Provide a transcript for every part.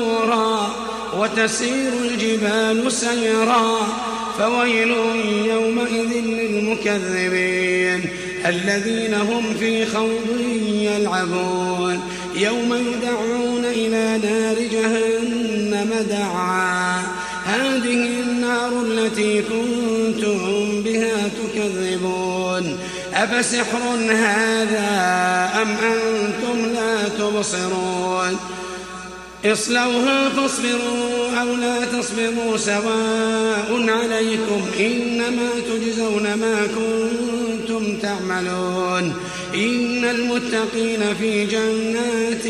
مورا وتسير الجبال سيرا فويل يومئذ للمكذبين الذين هم في خوض يلعبون. يوم يدعون إلى نار جهنم دعا هذه النار التي كنتم بها تكذبون. أفسحر هذا أم أنتم لا تبصرون؟ اصلوها فاصبروا أو لا تصبروا سواء عليكم إنما تجزون ما كنتم تعملون إن المتقين في جنات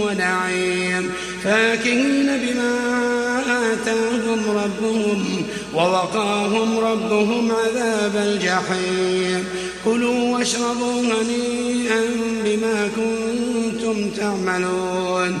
ونعيم فاكهين بما آتاهم ربهم ووقاهم ربهم عذاب الجحيم كلوا واشربوا هنيئا بما كنتم تعملون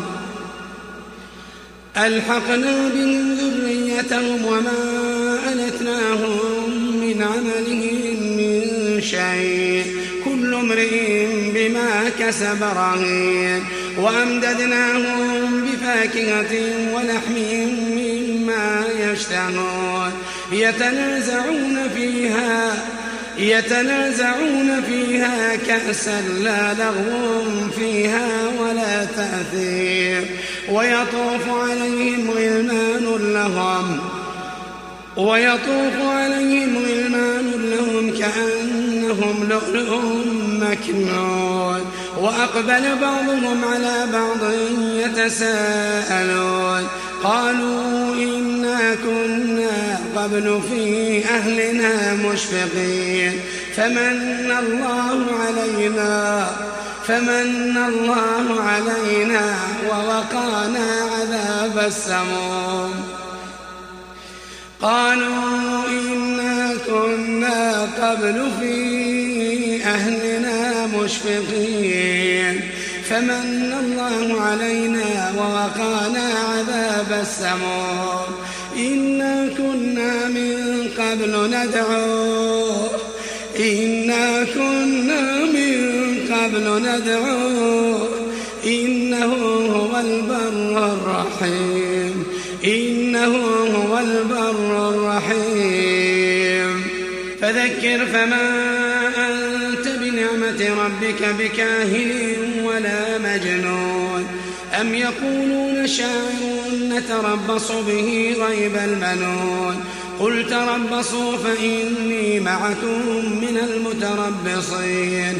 ألحقنا بهم ذريتهم وما ألتناهم من عملهم من شيء. كل امرئ بما كسب رهين. وأمددناهم بفاكهة ولحم مما يشتهون. يتنازعون فيها يتنازعون فيها كأسا لا لغو فيها. ويطوف عليهم غلمان لهم ويطوف عليهم غلمان لهم كأنهم لؤلؤ مكنون. وأقبل بعضهم على بعض يتساءلون قالوا إنا كنا قبل في أهلنا مشفقين فمن الله علينا؟ فمن الله علينا ووقانا عذاب السموم. قالوا إنا كنا قبل في أهلنا مشفقين. فمن الله علينا ووقانا عذاب السموم. إنا كنا من قبل ندعوه إنا كنا قبل ندعوه إنه هو البر الرحيم إنه هو البر الرحيم. فذكر فما أنت بنعمة ربك بكاهن ولا مجنون أم يقولون شاعر نتربص به غيب المنون؟ قل تربصوا فإني معكم من المتربصين.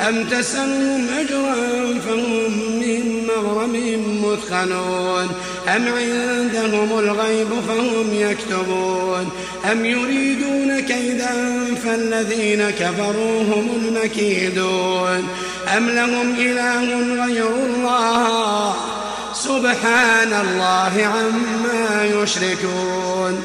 أم تسألهم أجرا فهم من مغرم مثقلون أم عندهم الغيب فهم يكتبون؟ أم يريدون كيدا فالذين كفروا هم المكيدون؟ أم لهم إله غير الله؟ سبحان الله عما يشركون.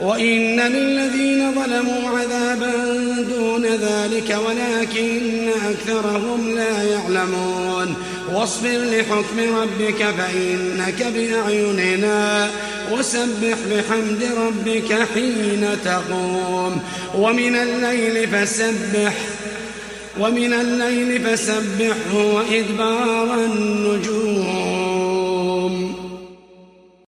وإن للذين ظلموا عذابا دون ذلك ولكن أكثرهم لا يعلمون. واصبر لحكم ربك فإنك بأعيننا وسبح بحمد ربك حين تقوم. ومن الليل فسبح ومن الليل فسبحه وإدبار النار